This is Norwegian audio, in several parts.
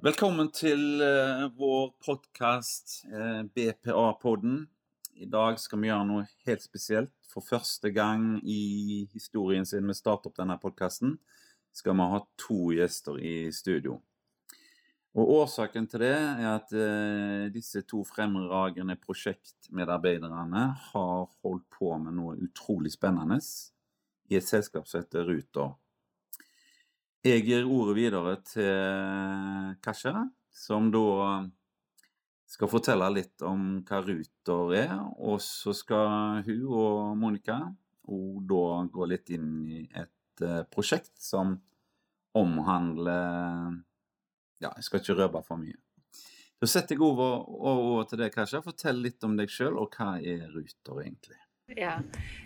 Velkommen til uh, vår podkast uh, eh, BPA-podden. I dag skal vi gjøre noe helt spesielt. For første gang i historien siden vi startet opp denne podkasten, skal vi ha to gjester i studio. Og Årsaken til det er at uh, disse to fremragende prosjektmedarbeiderne har holdt på med noe utrolig spennende i et selskap som heter Ruter. Jeg gir ordet videre til Kasja, som da skal fortelle litt om hva Ruter er. Og så skal hun og Monica og da gå litt inn i et uh, prosjekt som omhandler Ja, jeg skal ikke røpe for mye. Så setter jeg over, over til deg, Kasja. Fortell litt om deg sjøl, og hva er Ruter egentlig? Ja.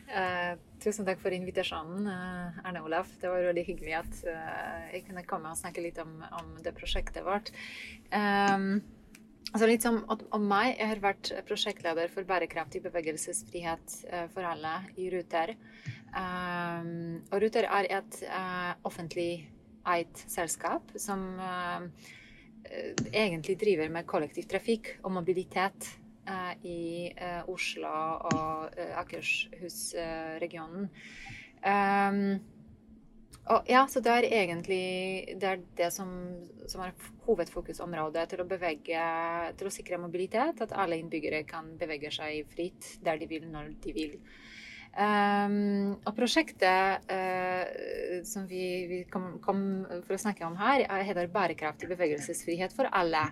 Eh, tusen takk for invitasjonen, eh, Erne Olaf. Det var veldig hyggelig at eh, jeg kunne komme og snakke litt om, om det prosjektet vårt. Um, altså litt som, om meg. Jeg har vært prosjektleder for bærekraftig bevegelsesfrihet uh, for alle i Ruter. Um, og Ruter er et uh, offentlig eid selskap som uh, egentlig driver med kollektivtrafikk og mobilitet Eh, i eh, Oslo og eh, Akershus-regionen. Um, og ja, så det er egentlig det, er det som, som, er hovedfokusområdet til å bevege, til å sikre mobilitet. At alle innbyggere kan bevege seg fritt der de vil, når de vil. Um, og prosjektet uh, som vi, vi kom, kom, for å snakke om her, heter 'Bærekraftig bevegelsesfrihet for alle'.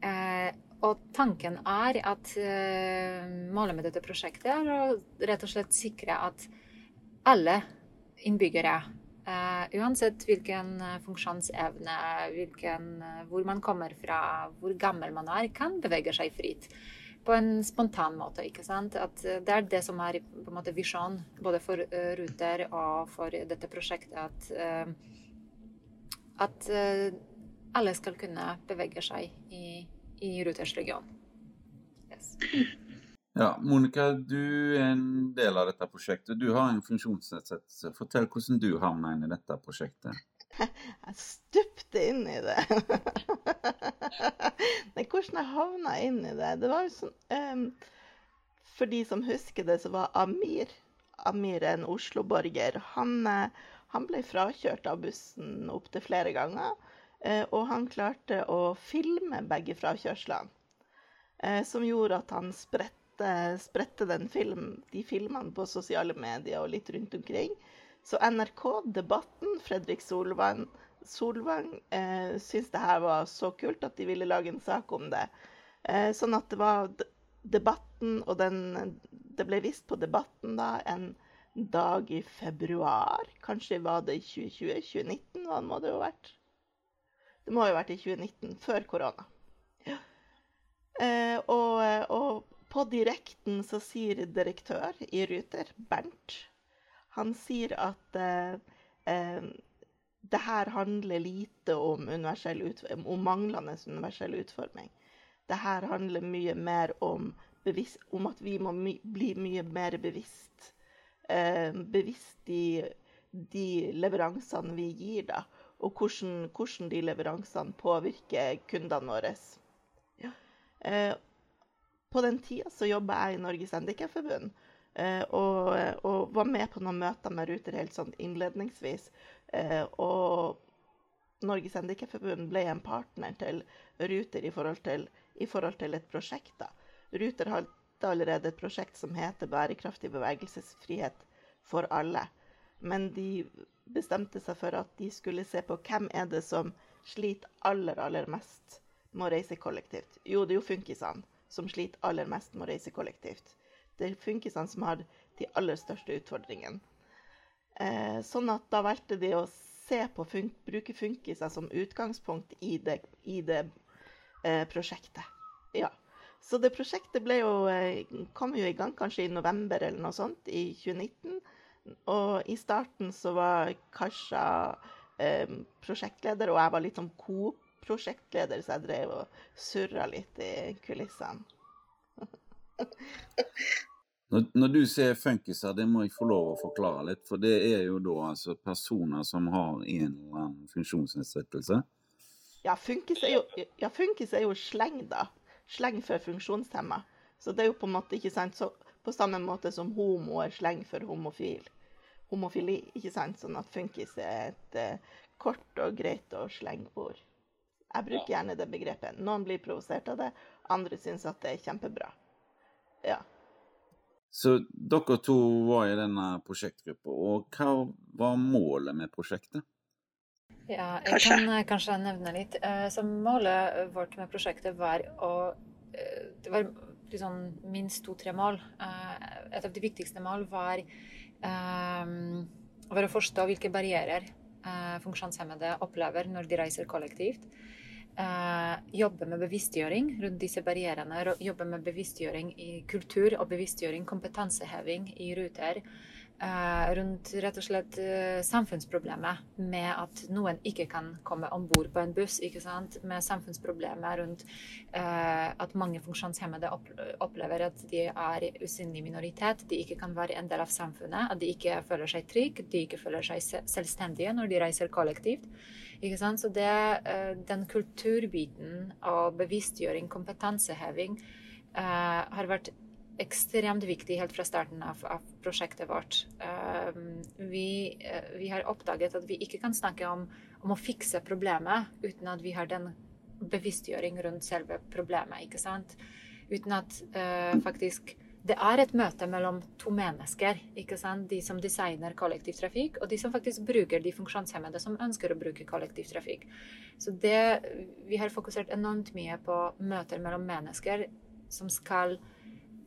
Uh, og tanken er at uh, målet med dette prosjektet er å rett og slett sikre at alle innbyggere, uh, uansett hvilken uh, funksjonsevne, hvilken, hvor man kommer fra, hvor gammel man er, kan bevege seg fritt. På en spontan måte. ikke sant? At det er det som er på en måte visjonen både for Ruter og for dette prosjektet. At, at alle skal kunne bevege seg i i Ruters region. Yes. Ja, Monica, du er en del av dette prosjektet. Du har en funksjonsnedsettelse. Fortell hvordan du havna inn i dette prosjektet. Jeg stupte inn i det. Nei, hvordan jeg havna inn i det Det var jo sånn um, For de som husker det, så var Amir Amir en Oslo-borger. Han, eh, han, ble frakjørt av bussen opptil flere ganger. Eh, og han klarte å filme begge frakjørslene, eh, som gjorde at han spredte, spredte film, de filmene på sosiale medier og litt rundt omkring. Så NRK Debatten, Fredrik Solvang, Solvang eh, syntes det her var så kult at de ville lage en sak om det. Eh, sånn at det var debatten, og den, det ble vist på Debatten da en dag i februar. Kanskje var det i 2020? 2019 hva må det jo ha vært? Det må jo ha vært i 2019, før korona. Ja. Eh, og, og, på direkten så sier direktør i Ruter, Bernt, han sier at eh, eh, det her handler lite om, om manglende universell utforming. Det her handler mye mer om, bevisst, om at vi må my bli mye mer bevisst. Eh, bevisst i de leveransene vi gir, da og hvordan, hvordan, de leveransene påvirker kundene våre. Ja. Eh, på den tida så jobba jeg i Norges Handikapforbund. Eh, og, og, var med på noen møter med Ruter helt sånn innledningsvis. Eh, og Norges Handikapforbund ble en partner til Ruter i forhold til, i forhold til et prosjekt. da. Ruter hadde allerede et prosjekt som heter Bærekraftig bevegelsesfrihet for alle. Men de bestemte seg for at de skulle se på hvem er det som sliter aller, aller mest med å reise kollektivt. Jo, det er jo funkisene som sliter aller mest med å reise kollektivt. Det er funkisene som har de aller største utfordringene. Eh, sånn at da valgte de å se på fun bruke funkiser som utgangspunkt i det, i det eh, prosjektet. Ja. Så det prosjektet jo, eh, kom jo i gang kanskje i november eller noe sånt i 2019. Og i starten så var Kasha eh, prosjektleder, og jeg var litt sånn co-prosjektleder, så jeg drev og surra litt i kulissene. når, når, du sier funkiser, det må jeg få lov å forklare litt. For det er jo da altså personer som har en eller annen funksjonsnedsettelse. Ja, funkis er jo, ja, funkis er jo sleng, da. Sleng for funksjonshemma. Så det er jo på en måte ikke sant, så på samme måte som homo er sleng for homofil. Homofili, ikke sant? Sånn at funkis er et uh, kort og greit og slengord. Jeg bruker gjerne det begrepet. Noen blir provosert av det, andre syns at det er kjempebra. Ja. Så dere to var i denne prosjektgruppa, og hva var målet med prosjektet? Ja, jeg kanskje. kan kanskje nevne litt. Eh, så målet vårt med prosjektet var å Det var liksom minst to-tre mål. Et av de viktigste mål var um, var å forstå hvilke barrierer uh, funksjonshemmede opplever når de reiser kollektivt. Jobbe med bevisstgjøring rundt disse barrierene. Jobbe med bevisstgjøring i kultur og bevisstgjøring, kompetanseheving i ruter. Uh, rundt rett og slett uh, samfunnsproblemet med at noen ikke kan komme om bord på en buss. ikke sant? Med samfunnsproblemet rundt eh, at mange funksjonshemmede opplever at de er usynlig minoritet, de ikke kan være en del av samfunnet, at de ikke føler seg trygge, de ikke føler seg selvstendige når de reiser kollektivt. ikke sant? Så det, den kulturbiten og bevisstgjøring, kompetanseheving, har vært ekstremt viktig helt fra starten av, av prosjektet vårt. Um, vi, uh, vi, har oppdaget at vi ikke kan snakke om, om, å fikse problemet uten at vi har den bevisstgjøring rundt selve problemet. ikke sant? Uten at uh, faktisk det er et møte mellom to mennesker. ikke sant? De som designer kollektivtrafikk, og de som faktisk bruker de funksjonshemmede som ønsker å bruke kollektivtrafikk. Så det, Vi har fokusert enormt mye på møter mellom mennesker som skal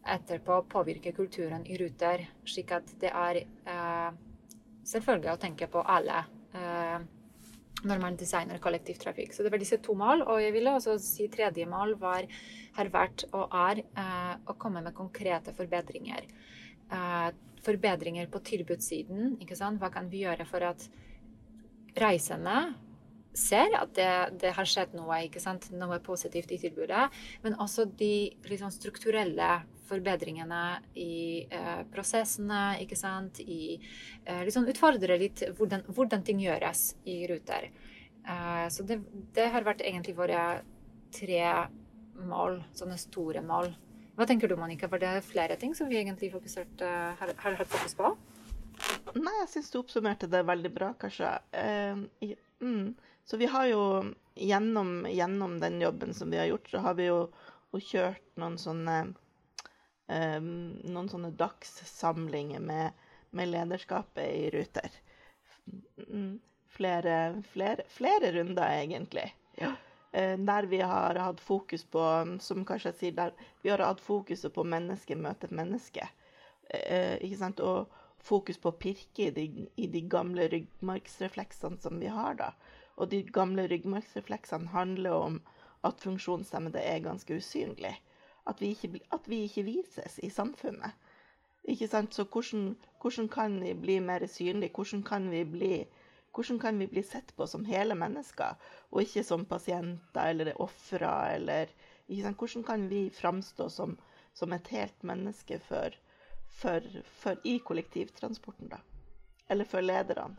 etterpå påvirke kulturen i Ruter, slik at det er eh, selvfølgelig å tenke på alle eh, når man designer kollektivtrafikk. Så det var disse to mål. Og jeg ville også si tredje mål var, har vært og er eh, å komme med konkrete forbedringer. Eh, forbedringer på tilbudssiden. ikke sant? Hva kan vi gjøre for at reisende ser at det, det, har skjedd noe, noe positivt i tilbudet, men også de liksom, strukturelle forbedringene i eh, prosessene, ikke sant. I eh, liksom utfordre litt hvordan, hvordan, ting gjøres i Ruter. Eh, så det, det, har vært egentlig våre tre mål, sånne store mål. Hva tenker du, Monica? Var det flere ting som vi egentlig fokusert, uh, har, har hatt fokus på? Nei, jeg syns du oppsummerte det veldig bra, kanskje. Uh, mm. Så vi har jo gjennom, gjennom, den jobben som vi har gjort, så har vi jo kjørt noen sånne noen sånne dagssamlinger med, med, lederskapet i Ruter. Mm, flere, flere, flere runder, egentlig. Ja. Uh, der vi har hatt fokus på, som kanskje jeg sier, der vi har hatt fokuset på menneske møter menneske. Uh, ikke sant? Og fokus på å pirke i de, i de gamle ryggmargsrefleksene som vi har, da. Og de gamle ryggmargsrefleksene handler om at funksjonshemmede er ganske usynlige at vi ikke, at vi ikke vises i samfunnet. Ikke sant? Så hvordan, hvordan, kan vi bli mer synlige? Hvordan kan vi bli, hvordan kan vi bli sett på som hele mennesker, og ikke som pasienter eller ofre? Eller Hvordan kan vi framstå som, som et helt menneske for, for, for, i kollektivtransporten, da? Eller for lederne?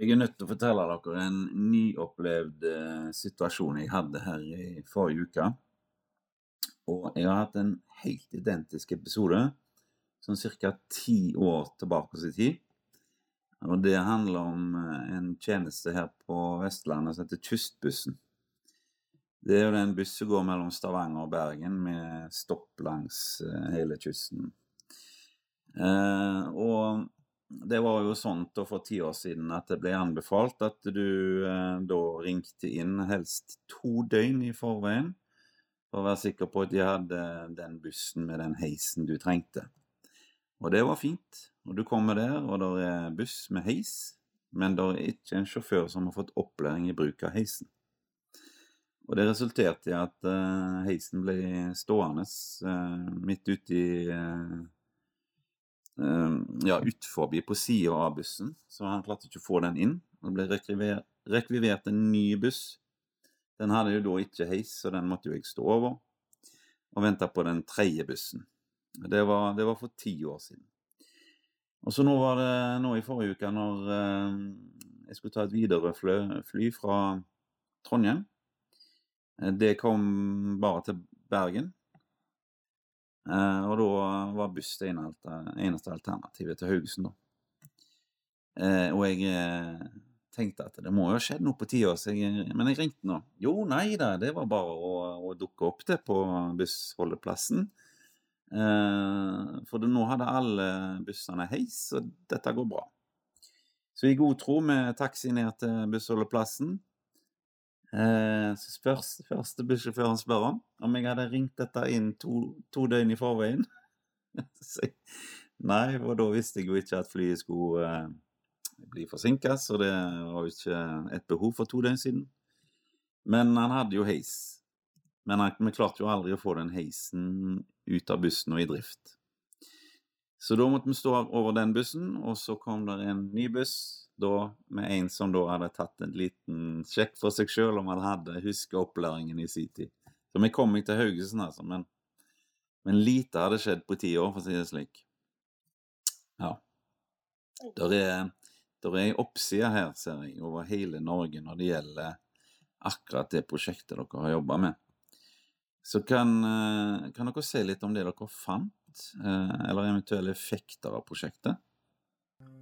Jeg er nødt til å fortelle dere en nyopplevd eh, situasjon jeg hadde her i forrige uke. Og jeg har hatt en helt identisk episode sånn ca. ti år tilbake i tid. Og det handler om eh, en tjeneste her på Vestlandet som heter Kystbussen. Det er jo den bussen som går mellom Stavanger og Bergen med stopp langs eh, hele kysten. Eh, og det var jo sånn for ti år siden at det ble anbefalt at du eh, da ringte inn helst to døgn i forveien for å være sikker på at de hadde den bussen med den heisen du trengte. Og det var fint. Og du kommer der, og det er buss med heis, men det er ikke en sjåfør som har fått opplæring i bruk av heisen. Og det resulterte i at uh, heisen ble stående uh, midt ute uh, Ja, utfor på sida av bussen, så han klarte ikke å få den inn. Det ble rekvivert en ny buss den hadde jo da ikke heis, så den måtte jo jeg stå over og vente på den tredje bussen. Det var, det var, for ti år siden. Og så nå var det nå i forrige uke, når eh, jeg skulle ta et Widerøe-fly fra Trondheim. Eh, det kom bare til Bergen. Eh, og da var buss det eneste alternativet til Haugesund, da. Og jeg tenkte at det må jo ha skjedd noe på tida, men jeg ringte nå. Jo, nei da, det var bare å, å dukke opp det på bussholdeplassen. for nå hadde alle bussene heis, og dette går bra. Så i god tro med taxi ned til bussholdeplassen. Eh, så spørs, første bussjåføren spør om om jeg hadde ringt dette inn to, to døgn i forveien. Nei, og da visste jeg jo ikke at flyet skulle eh, bli forsinka, så det var jo ikke et behov for to døgn siden. Men han hadde jo heis. Men han, vi klarte jo aldri å få den heisen ut av bussen og i drift. Så da måtte vi stå over den bussen, og så kom det en ny buss da med en som da hadde tatt en liten sjekk for seg sjøl om han hadde huska opplæringen i sin tid. Så vi kom ikke til Haugesund, altså, men, men lite hadde skjedd på ti år, for å si det slik. Ja. Der er, der er ei oppside her, ser jeg, over hele Norge når det gjelder akkurat det prosjektet dere har jobba med. Så kan, eh, kan dere si litt om det dere fant? Eh, eller eventuelle effekter av prosjektet?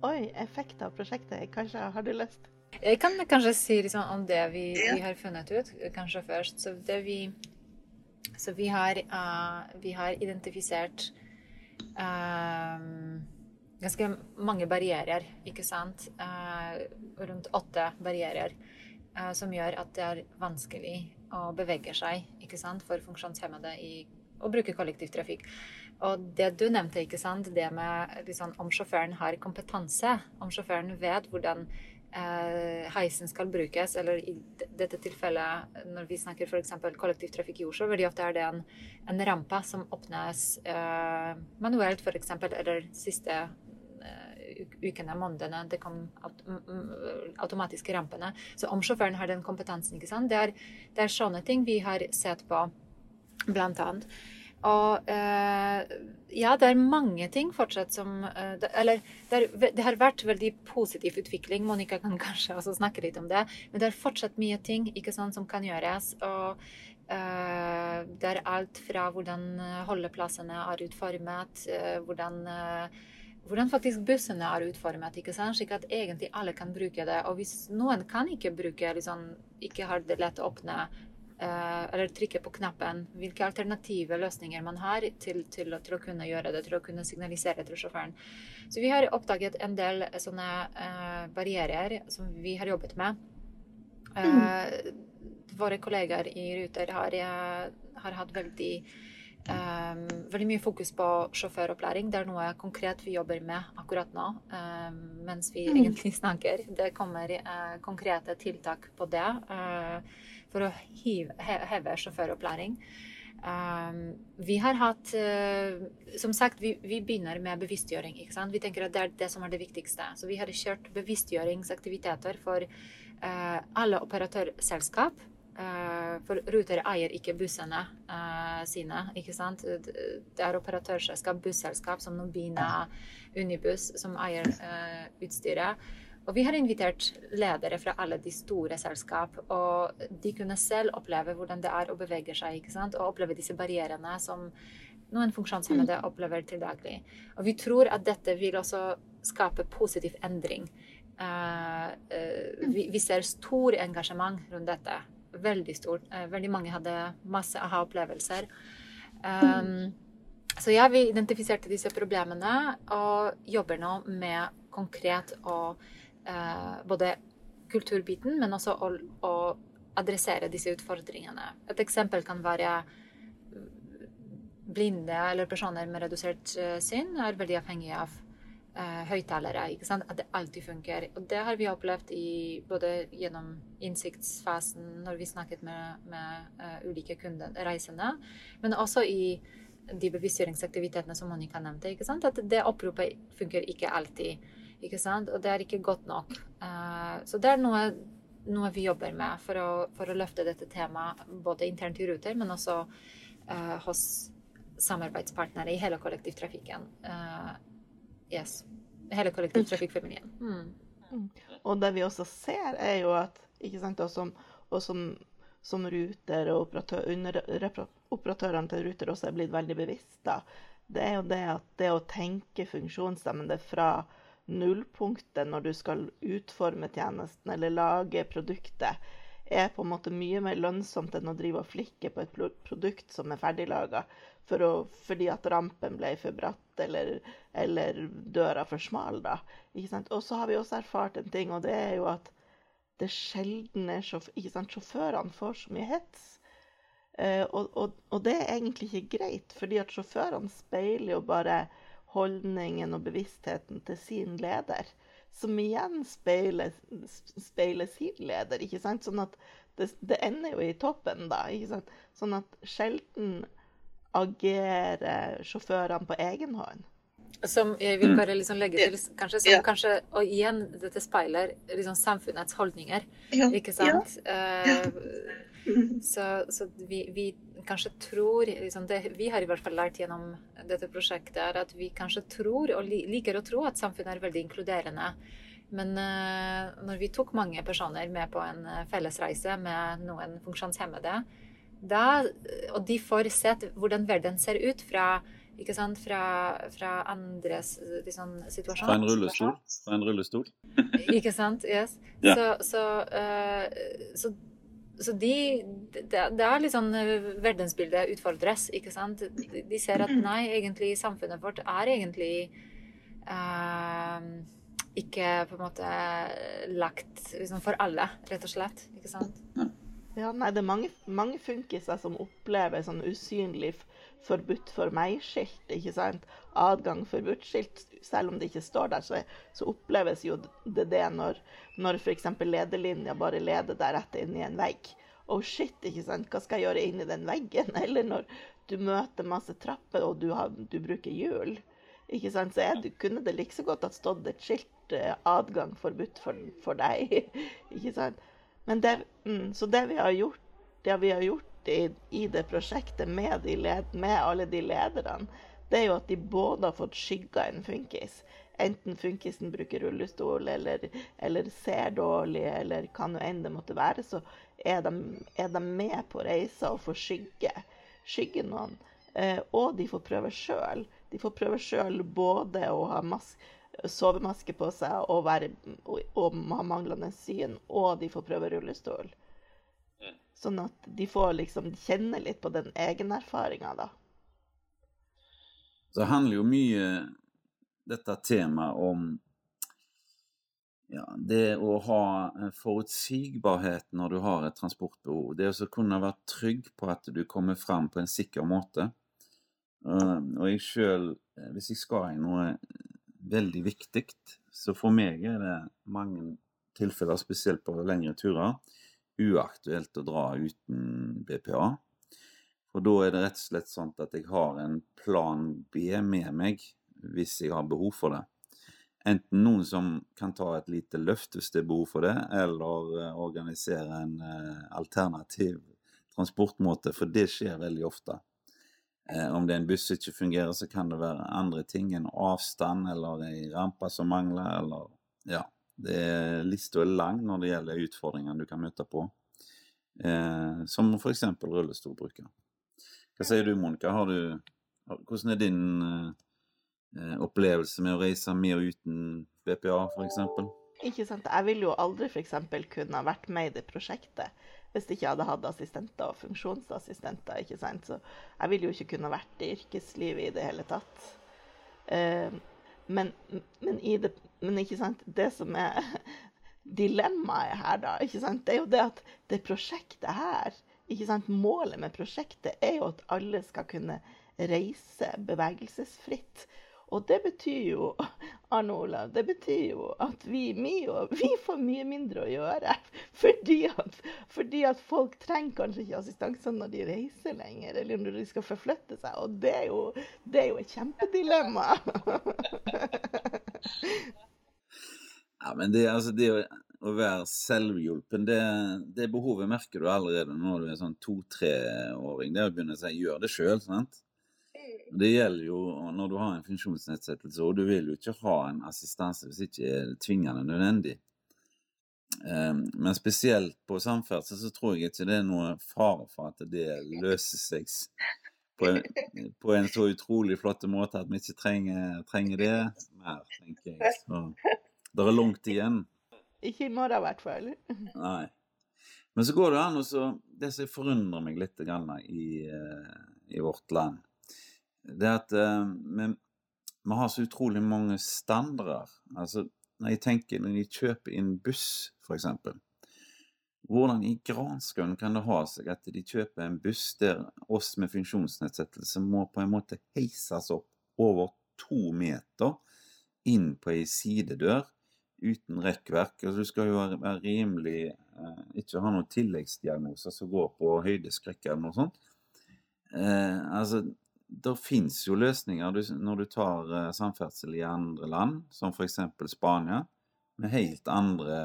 Oi, effekter av prosjektet. Kanskje har du lyst? Jeg kan kanskje si liksom om det vi, vi, har funnet ut, kanskje først. Så, vi, så vi, har, uh, vi har identifisert uh, ganske mange barrierer, ikke sant? Uh, rundt åtte barrierer. som gjør at det er vanskelig å bevege seg ikke sant? for funksjonshemmede i å bruke kollektivtrafikk. Og det du nevnte, ikke sant, det med liksom, om sjåføren har kompetanse, om sjåføren vet hvordan eh, heisen skal brukes, eller i dette tilfellet når vi snakker f.eks. kollektivtrafikk i Oslo, veldig ofte er det en, en rampe som åpnes eh, manuelt, f.eks., eller siste eh, ukene, månedene, det kom automatiske rampene. Så om sjåføren har den kompetansen, ikke sant? Det er, det er sånne ting vi har sett på, blant annet. Og uh, ja, det er mange ting fortsatt som uh, det, Eller det, er, det, har vært veldig positiv utvikling. Monica kan kanskje også snakke litt om det. Men det er fortsatt mye ting ikke sant, som kan gjøres. Og uh, det er alt fra hvordan holdeplassene er utformet, hvordan hvordan faktisk bussene er utformet, ikke sant? slik at egentlig alle kan bruke det. Og hvis noen kan ikke bruke, liksom, ikke har det lett å åpne Eh, eller trykke på knappen, hvilke alternative løsninger man har til, til, til, å kunne gjøre det, til å kunne signalisere til sjåføren. Så vi har oppdaget en del sånne uh, barrierer som vi har jobbet med. Mm. Våre kollegaer i Ruter har, har hatt veldig Um, veldig mye fokus på sjåføropplæring. Det er noe konkret vi jobber med akkurat nå um, mens vi mm. egentlig snakker. Det kommer uh, konkrete tiltak på det. Uh, for å hive, heve sjåføropplæring. Um, vi har hatt uh, Som sagt, vi, vi, begynner med bevisstgjøring. Vi tenker at det er det som er det viktigste. Så vi har kjørt bevisstgjøringsaktiviteter for uh, alle operatørselskap. Uh, for Ruter eier ikke bussene uh, sine. ikke sant? Det er operatørselskap, busselskap som Nobina, Unibuss, som eier uh, utstyret. Og vi har invitert ledere fra alle de store selskap, og de kunne selv oppleve hvordan det er å bevege seg, ikke sant? og oppleve disse barrierene som noen funksjonshemmede mm. opplever til daglig. Og vi tror at dette vil også skape positiv endring. Uh, uh, vi, vi, ser stor engasjement rundt dette. Veldig stort. Uh, veldig mange hadde masse aha-opplevelser. Um, så ja, vi identifiserte disse problemene og jobber nå med konkret å uh, både kulturbiten, men også å, å, adressere disse utfordringene. Et eksempel kan være blinde eller personer med redusert uh, syn er veldig avhengige av uh, høyttalere. At det alltid funker. Og det har vi opplevd i, både gjennom innsiktsfasen når vi snakket med, med uh, ulike kunder, reisende, men også i de bevisstgjøringsaktivitetene som Monica nevnte. At det oppropet funker ikke alltid. Ikke? Og det er ikke godt nok. Uh, så det er noe, noe, vi jobber med for å, for å, løfte dette temaet både internt i Ruter, men også uh, hos samarbeidspartnere i hele kollektivtrafikken. Uh, yes. Hele kollektivtrafikkfamilien. Mm. Mm. Og det vi også ser, er jo at ikke sant, som og som, som Ruter og operatør, operatørene til Ruter også er blitt veldig bevisst da, det er jo det at det å tenke funksjonshemmede fra nullpunktet når du skal utforme tjenesten eller lage produktet, er på en måte mye mer lønnsomt enn å drive og flikke på et produkt som er ferdiglaga for fordi at rampen ble for bratt eller, eller døra for smal. da. Og så har vi også erfart en ting, og det er jo at det sjelden er sjåf Sjåførene får så mye hets. Eh, og, og, og, det er egentlig ikke greit, fordi at sjåførene speiler jo bare holdningen og bevisstheten til sin leder som igjen speiler, speiler sin leder. ikke sant? Sånn at det, det, ender jo i toppen, da. ikke sant? Sånn at sjelden agerer sjåførene på egen hånd. Som jeg vil bare liksom legge til, kanskje, som kanskje Og igjen, dette speiler liksom samfunnets holdninger, ikke sant? Ja. Uh, så, så vi, vi, kanskje tror liksom det, Vi har i hvert fall lært gjennom dette prosjektet er at vi kanskje tror, og liker å tro, at samfunnet er veldig inkluderende. Men uh, når vi tok mange personer med på en uh, fellesreise med noen funksjonshemmede, da, og de får sett hvordan verden ser ut fra ikke sant? Fra, fra andres liksom, situasjon. Fra en rullestol? Fra en rullestol. ikke sant? Yes. Ja. Så, så, uh, så så de, det, er litt sånn eh, verdensbildet utfordres, ikke sant. De, de, ser at nei, egentlig samfunnet vårt er egentlig uh, ikke på en måte lagt liksom, for alle, rett og slett. Ikke sant. Ja, nei, det er mange, mange funkiser som opplever sånn usynlig forbudt for meg-skilt. ikke sant? Adgang forbudt-skilt. Selv om det ikke står der, så, så oppleves jo det det når, når f.eks. lederlinja bare leder deg rett inn i en vegg. Oh shit, ikke sant? hva skal jeg gjøre inni den veggen? Eller når du møter masse trapper og du, har, du bruker hjul. Ikke sant? Så jeg, kunne det like så godt ha stått et skilt eh, 'adgang forbudt for, for deg'. ikke sant? Men det, mm, så det vi har gjort, det vi har gjort i, i det prosjektet med, de led, med, alle de lederne, det er jo at de både har fått skygga en funkis. Enten funkisen bruker rullestol eller, eller ser dårlig, eller hva nå enn det måtte være, så er de, er de med på reisa og får skygge, skygge noen. Eh, og de får prøve sjøl. De får prøve sjøl både å ha maske sovemaske på seg og, være, og, og ha manglende syn, og de får prøve rullestol. Sånn at de får liksom kjenne litt på den egenerfaringa, da. Så det handler jo mye dette temaet om ja, det å ha forutsigbarhet når du har et transportbehov. Det å kunne være trygg på at du kommer fram på en sikker måte. Og jeg sjøl, hvis jeg skal i noe veldig viktig, så for meg er det mange tilfeller, spesielt på lengre turer, uaktuelt å dra uten BPA. For da er det rett og slett sånn at jeg har en plan B med meg hvis jeg har behov for det. Enten noen som kan ta et lite løft hvis det er behov for det, eller uh, organisere en uh, alternativ transportmåte, for det skjer veldig ofte. Uh, om det er en buss som ikke fungerer, så kan det være andre ting. En avstand eller ei rampe som mangler, eller Ja. Det er lang når det gjelder utfordringene du kan møte på, eh, som f.eks. rullestolbruker. Hva sier du, Monica? Du, hvordan er din eh, opplevelse med å reise med og uten BPA, f.eks.? Ikke sant. Jeg ville jo aldri f.eks. kunne vært med i det prosjektet hvis ikke hadde hatt assistenter og funksjonsassistenter. ikke sant? Så jeg ville jo ikke kunne vært i yrkeslivet i det hele tatt. Eh, men, men, det, men, ikke sant, det som er dilemmaet her, da, ikke sant, det er jo det at det prosjektet her ikke sant, Målet med prosjektet er jo at alle skal kunne reise bevegelsesfritt. Og det betyr jo Arne Olav, det betyr jo at vi, vi får mye mindre å gjøre. Fordi at, fordi at, folk trenger kanskje ikke assistanse når de reiser lenger, eller når de skal forflytte seg. Og det er jo, det er jo et kjempedilemma. Ja, men det, altså, det å, å være selvhjulpen, det, det, behovet merker du allerede når du er sånn to-treåring. Det å begynne å si 'gjør det sjøl'. sant? Det gjelder jo når du har en funksjonsnedsettelse, og du vil jo ikke ha en assistanse hvis det ikke er tvingende nødvendig. Eh, men spesielt på samferdsel så tror jeg ikke det er noe fare for at det løser seg på en, på en så utrolig flott måte at vi ikke trenger, trenger det mer, tenker jeg. Så det er langt igjen. Ikke i morgen, i hvert fall. Nei. Men så går det an å Det som forundrer meg litt i, eh, i, vårt land, det er at vi, vi har så utrolig mange standarder. Altså, når jeg tenker når de kjøper inn buss, f.eks. Hvordan i granskauen kan det ha seg at de kjøper en buss der oss med funksjonsnedsettelse må på en måte heises opp over to meter inn på ei sidedør uten rekkverk? Altså, du skal jo være rimelig eh, Ikke ha noen tilleggsdiagnoser som går på høydeskrekk eller noe sånt. Eh, altså, det fins jo løsninger når du tar eh, samferdsel i andre land, som f.eks. Spania, med helt andre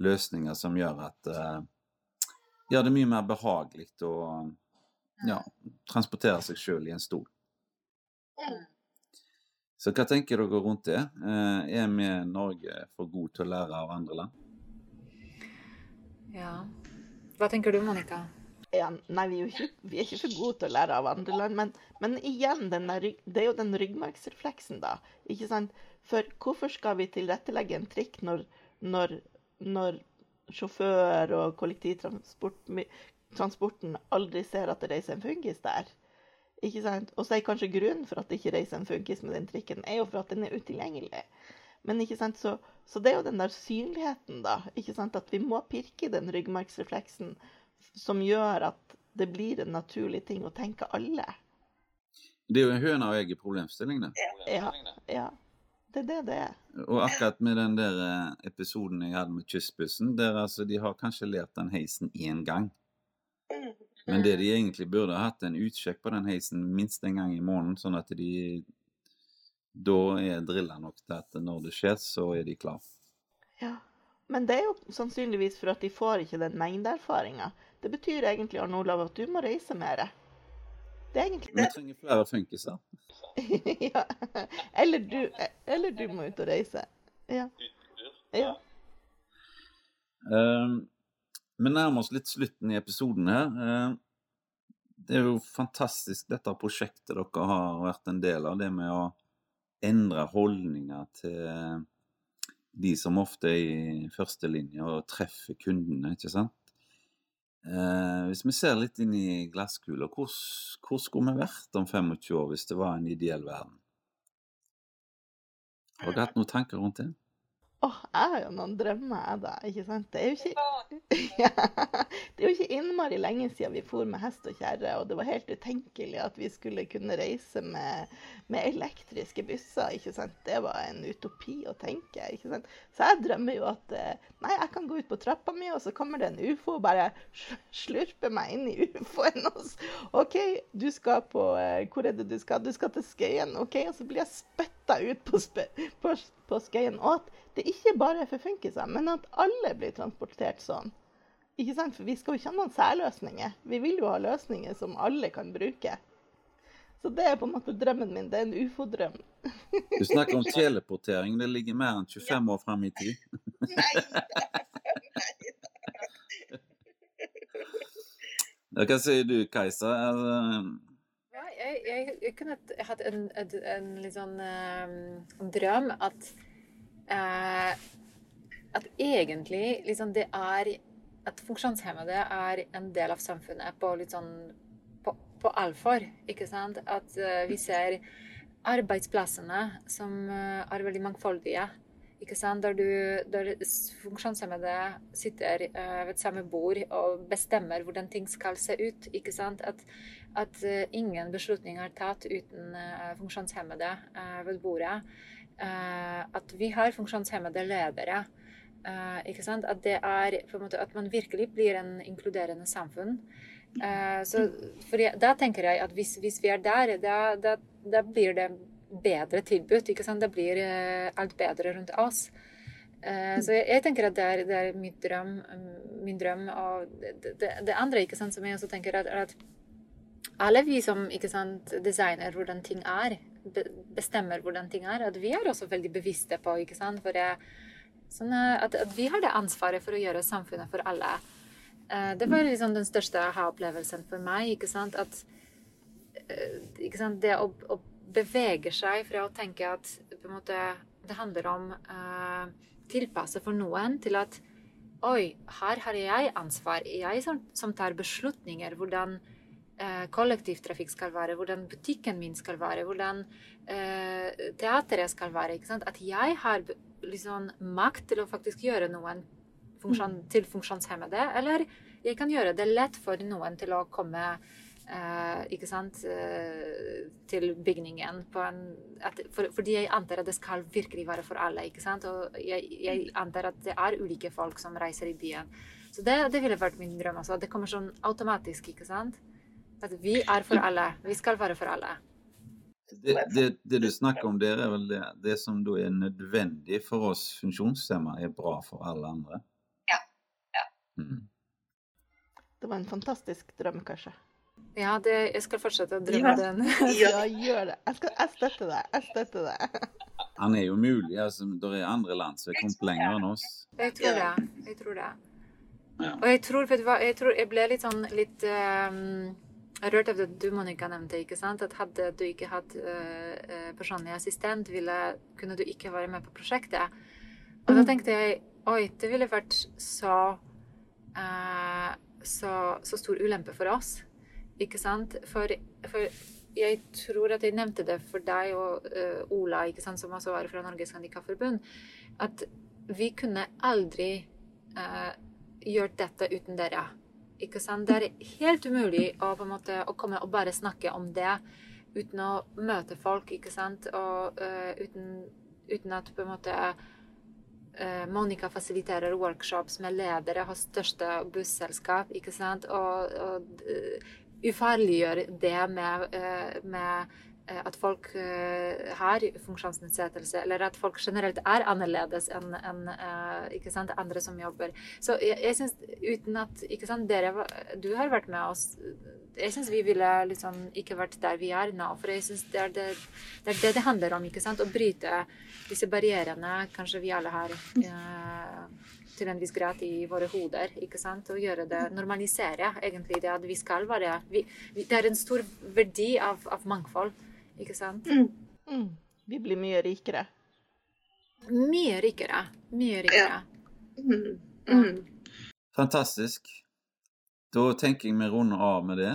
løsninger som gjør at uh, gjør det mye mer behagelig å ja, transportere seg sjøl i en stol. Så hva tenker dere rundt det? Uh, er vi i Norge for gode til å lære av andre land? Ja. Hva tenker du, Monica? Ja, nei, vi er, ikke, vi er, ikke, for gode til å lære av andre land. Men, men igjen, der, det er jo den ryggmargsrefleksen, da. ikke sant? For hvorfor skal vi tilrettelegge en trikk når, når, når sjåfør og kollektivtransporten aldri ser at det reiser en fungis der? Ikke sant? Og så er kanskje grunnen for at det ikke reiser en funkis med den trikken, er jo for at den er utilgjengelig. Men ikke sant, så, så det er jo den der synligheten, da. ikke sant, At vi må pirke den ryggmargsrefleksen som gjør at det blir en naturlig ting å tenke alle. Det er jo en høna og egget-problemstilling, det. Ja, ja. Det er det det er. Og akkurat med den der eh, episoden jeg hadde med Kystbussen, der altså de har kanskje lært den heisen én gang. Men det de egentlig burde ha hatt en utsjekk på den heisen minst en gang i måneden, sånn at de da er drilla nok til at når det skjer, så er de klar. Ja, men det er jo sannsynligvis for at de får ikke den mengdeerfaringa. Det betyr egentlig Arne Olav, at du må reise mer. Det er egentlig det. Vi trenger flere funkiser. ja. Eller du, eller du må ut og reise. Ja. ja. Uh, vi nærmer oss litt slutten i episoden her. Uh, det er jo fantastisk dette prosjektet dere har vært en del av. Det med å endre holdninger til de som ofte er i førstelinja og treffer kundene, ikke sant. Eh, hvis vi ser litt inn i glasskula, hvor, hvor, skulle vi vært om 25 år hvis det var en ideell verden? Har dere hatt noen tanker rundt det? Åh, oh, jeg har jo noen drømmer, jeg, da. Ikke sant? Det er ikke, ja, det er jo ikke innmari lenge siden vi for med hest og kjerre, og det var helt utenkelig at vi skulle kunne reise med, med, elektriske busser. ikke sant? Det var en utopi å tenke. ikke sant? Så jeg drømmer jo at eh, nei, jeg kan gå ut på trappa mi, og så kommer det en ufo og bare slurper meg inn i ufoen. OK, du skal på eh, Hvor er det du skal? Du skal til Skøyen. OK, og så blir jeg spytta ut på, på, på Skøyen. Og at det ikke bare er for funkiser, men at alle blir transportert sånn. Ikke sant? For vi skal jo ikke ha noen særløsninger. Vi vil jo ha løsninger som alle kan bruke. Så det er på en måte drømmen min. Det er en ufo-drøm. Du snakker om teleportering. Det ligger mer enn 25 ja. år frem i tid. Nei. Ja, hva sier du, Kajsa? Jeg, jeg, kunne hatt en, en, en litt sånn um, drøm at uh, at egentlig liksom det er At funksjonshemmede er en del av samfunnet på litt sånn på, på alvor. Ikke sant? At uh, vi ser arbeidsplassene som uh, er veldig mangfoldige. Ikke sant? Der, du, der funksjonshemmede sitter ved samme bord og bestemmer hvordan ting skal se ut. Ikke sant? At, at ingen beslutning er tatt uten funksjonshemmede ved bordet. Eh, at vi har funksjonshemmede ledere. Ikke sant? At det er måte at man virkelig blir en inkluderende samfunn. Så jeg, Da tenker jeg at hvis, hvis vi er der, da, da, da, blir det bedre tilbud. ikke sant? Da blir alt bedre rundt oss. så jeg, jeg, tenker at det er, det er min drøm. Min drøm og det, det, andre ikke sant, som jeg også tenker, er at alle vi som sant, designer hvordan ting er, bestemmer hvordan ting er. At vi er også veldig bevisste på ikke det, Sånn at, at, vi har det ansvaret for å gjøre samfunnet for alle. Uh, det var liksom den største aha-opplevelsen for meg. ikke sant? At uh, ikke sant? Det å, å, bevege seg fra å tenke at måte, det handler om uh, tilpasse for noen, til at Oi, her har jeg ansvar. Jeg som, som tar beslutninger. Hvordan eh, kollektivtrafikk skal være, hvordan butikken min skal være, hvordan eh, teateret skal være. At jeg har liksom, makt til å faktisk gjøre noen funksjon, mm. til funksjonshemmede. Eller jeg kan gjøre det lett for noen til å komme eh, ikke sant, eh, til bygningen. En, at, for, fordi jeg antar at det skal virkelig være for alle. ikke sant? Og jeg, jeg antar at det er ulike folk som reiser i byen. Så det, det ville vært min drøm. Altså. Det kommer sånn automatisk. ikke sant? At vi er for alle. Vi skal være for alle. Det, det, det du snakker om der, er vel det, det som da er nødvendig for oss funksjonshemmede, er bra for alle andre? Ja. ja. Mm. Det var en fantastisk drøm, kanskje? Ja, det, jeg skal fortsette å drømme ja. den. ja, gjør det. Jeg, skal, jeg støtter deg. Jeg støtter deg. Han er jo mulig. altså, Det er andre land som er kommet lenger enn oss. Jeg tror det. Jeg tror det. Ja. Og jeg tror, vet du hva, jeg tror jeg ble litt sånn litt um, jeg har hørt at du Monica, nevnte ikke sant? at hadde du ikke hatt uh, personlig assistent, ville, kunne du ikke være med på prosjektet. Og da mm. tenkte jeg oi, det ville vært så, uh, så, så stor ulempe for oss. Ikke sant? For, for, jeg tror at jeg nevnte det for deg og uh, Ola, ikke sant, som også var fra Norges Handikapforbund, at vi kunne aldri gjort dette uten dere. Ikke sant? Det er helt umulig å, på en måte, å komme og bare snakke om det uten å møte folk, ikke sant? Og uh, uten, uten, at på en måte uh, Monica fasiliterer workshops med ledere hos største busselskap, ikke sant? Og, og uh, ufarliggjør det med, med Eh, at folk eh, har funksjonsnedsettelse, eller at folk generelt er annerledes enn en, uh, andre som jobber. Så jeg, jeg synes, uten at sant, dere, Du har vært med oss. Jeg syns vi ville liksom ikke vært der vi er nå. For jeg syns det, det, det, er det det handler om. ikke sant, Å bryte disse barrierene kanskje vi alle har eh, til en viss grad i våre hoder. ikke sant, Og gjøre det, normalisere egentlig det at vi skal være vi, Det er en stor verdi av, av mangfold. Ikke sant? Mm. Mm. Vi blir mye rikere. Mye rikere. Mye rikere. Ja. Mm. mm. Fantastisk. Da tenker jeg vi runder av med det.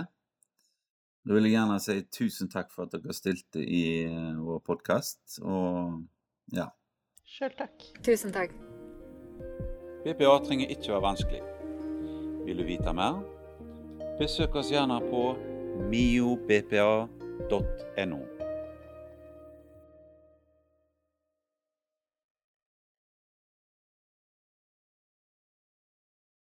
Da vil jeg gjerne si tusen takk for at dere stilte i eh, vår podkast, og ja. Sjøl takk. Tusen takk. BPA trenger ikke være vanskelig. Vil du vite mer? Besøk oss gjerne på miobpa.no. www.no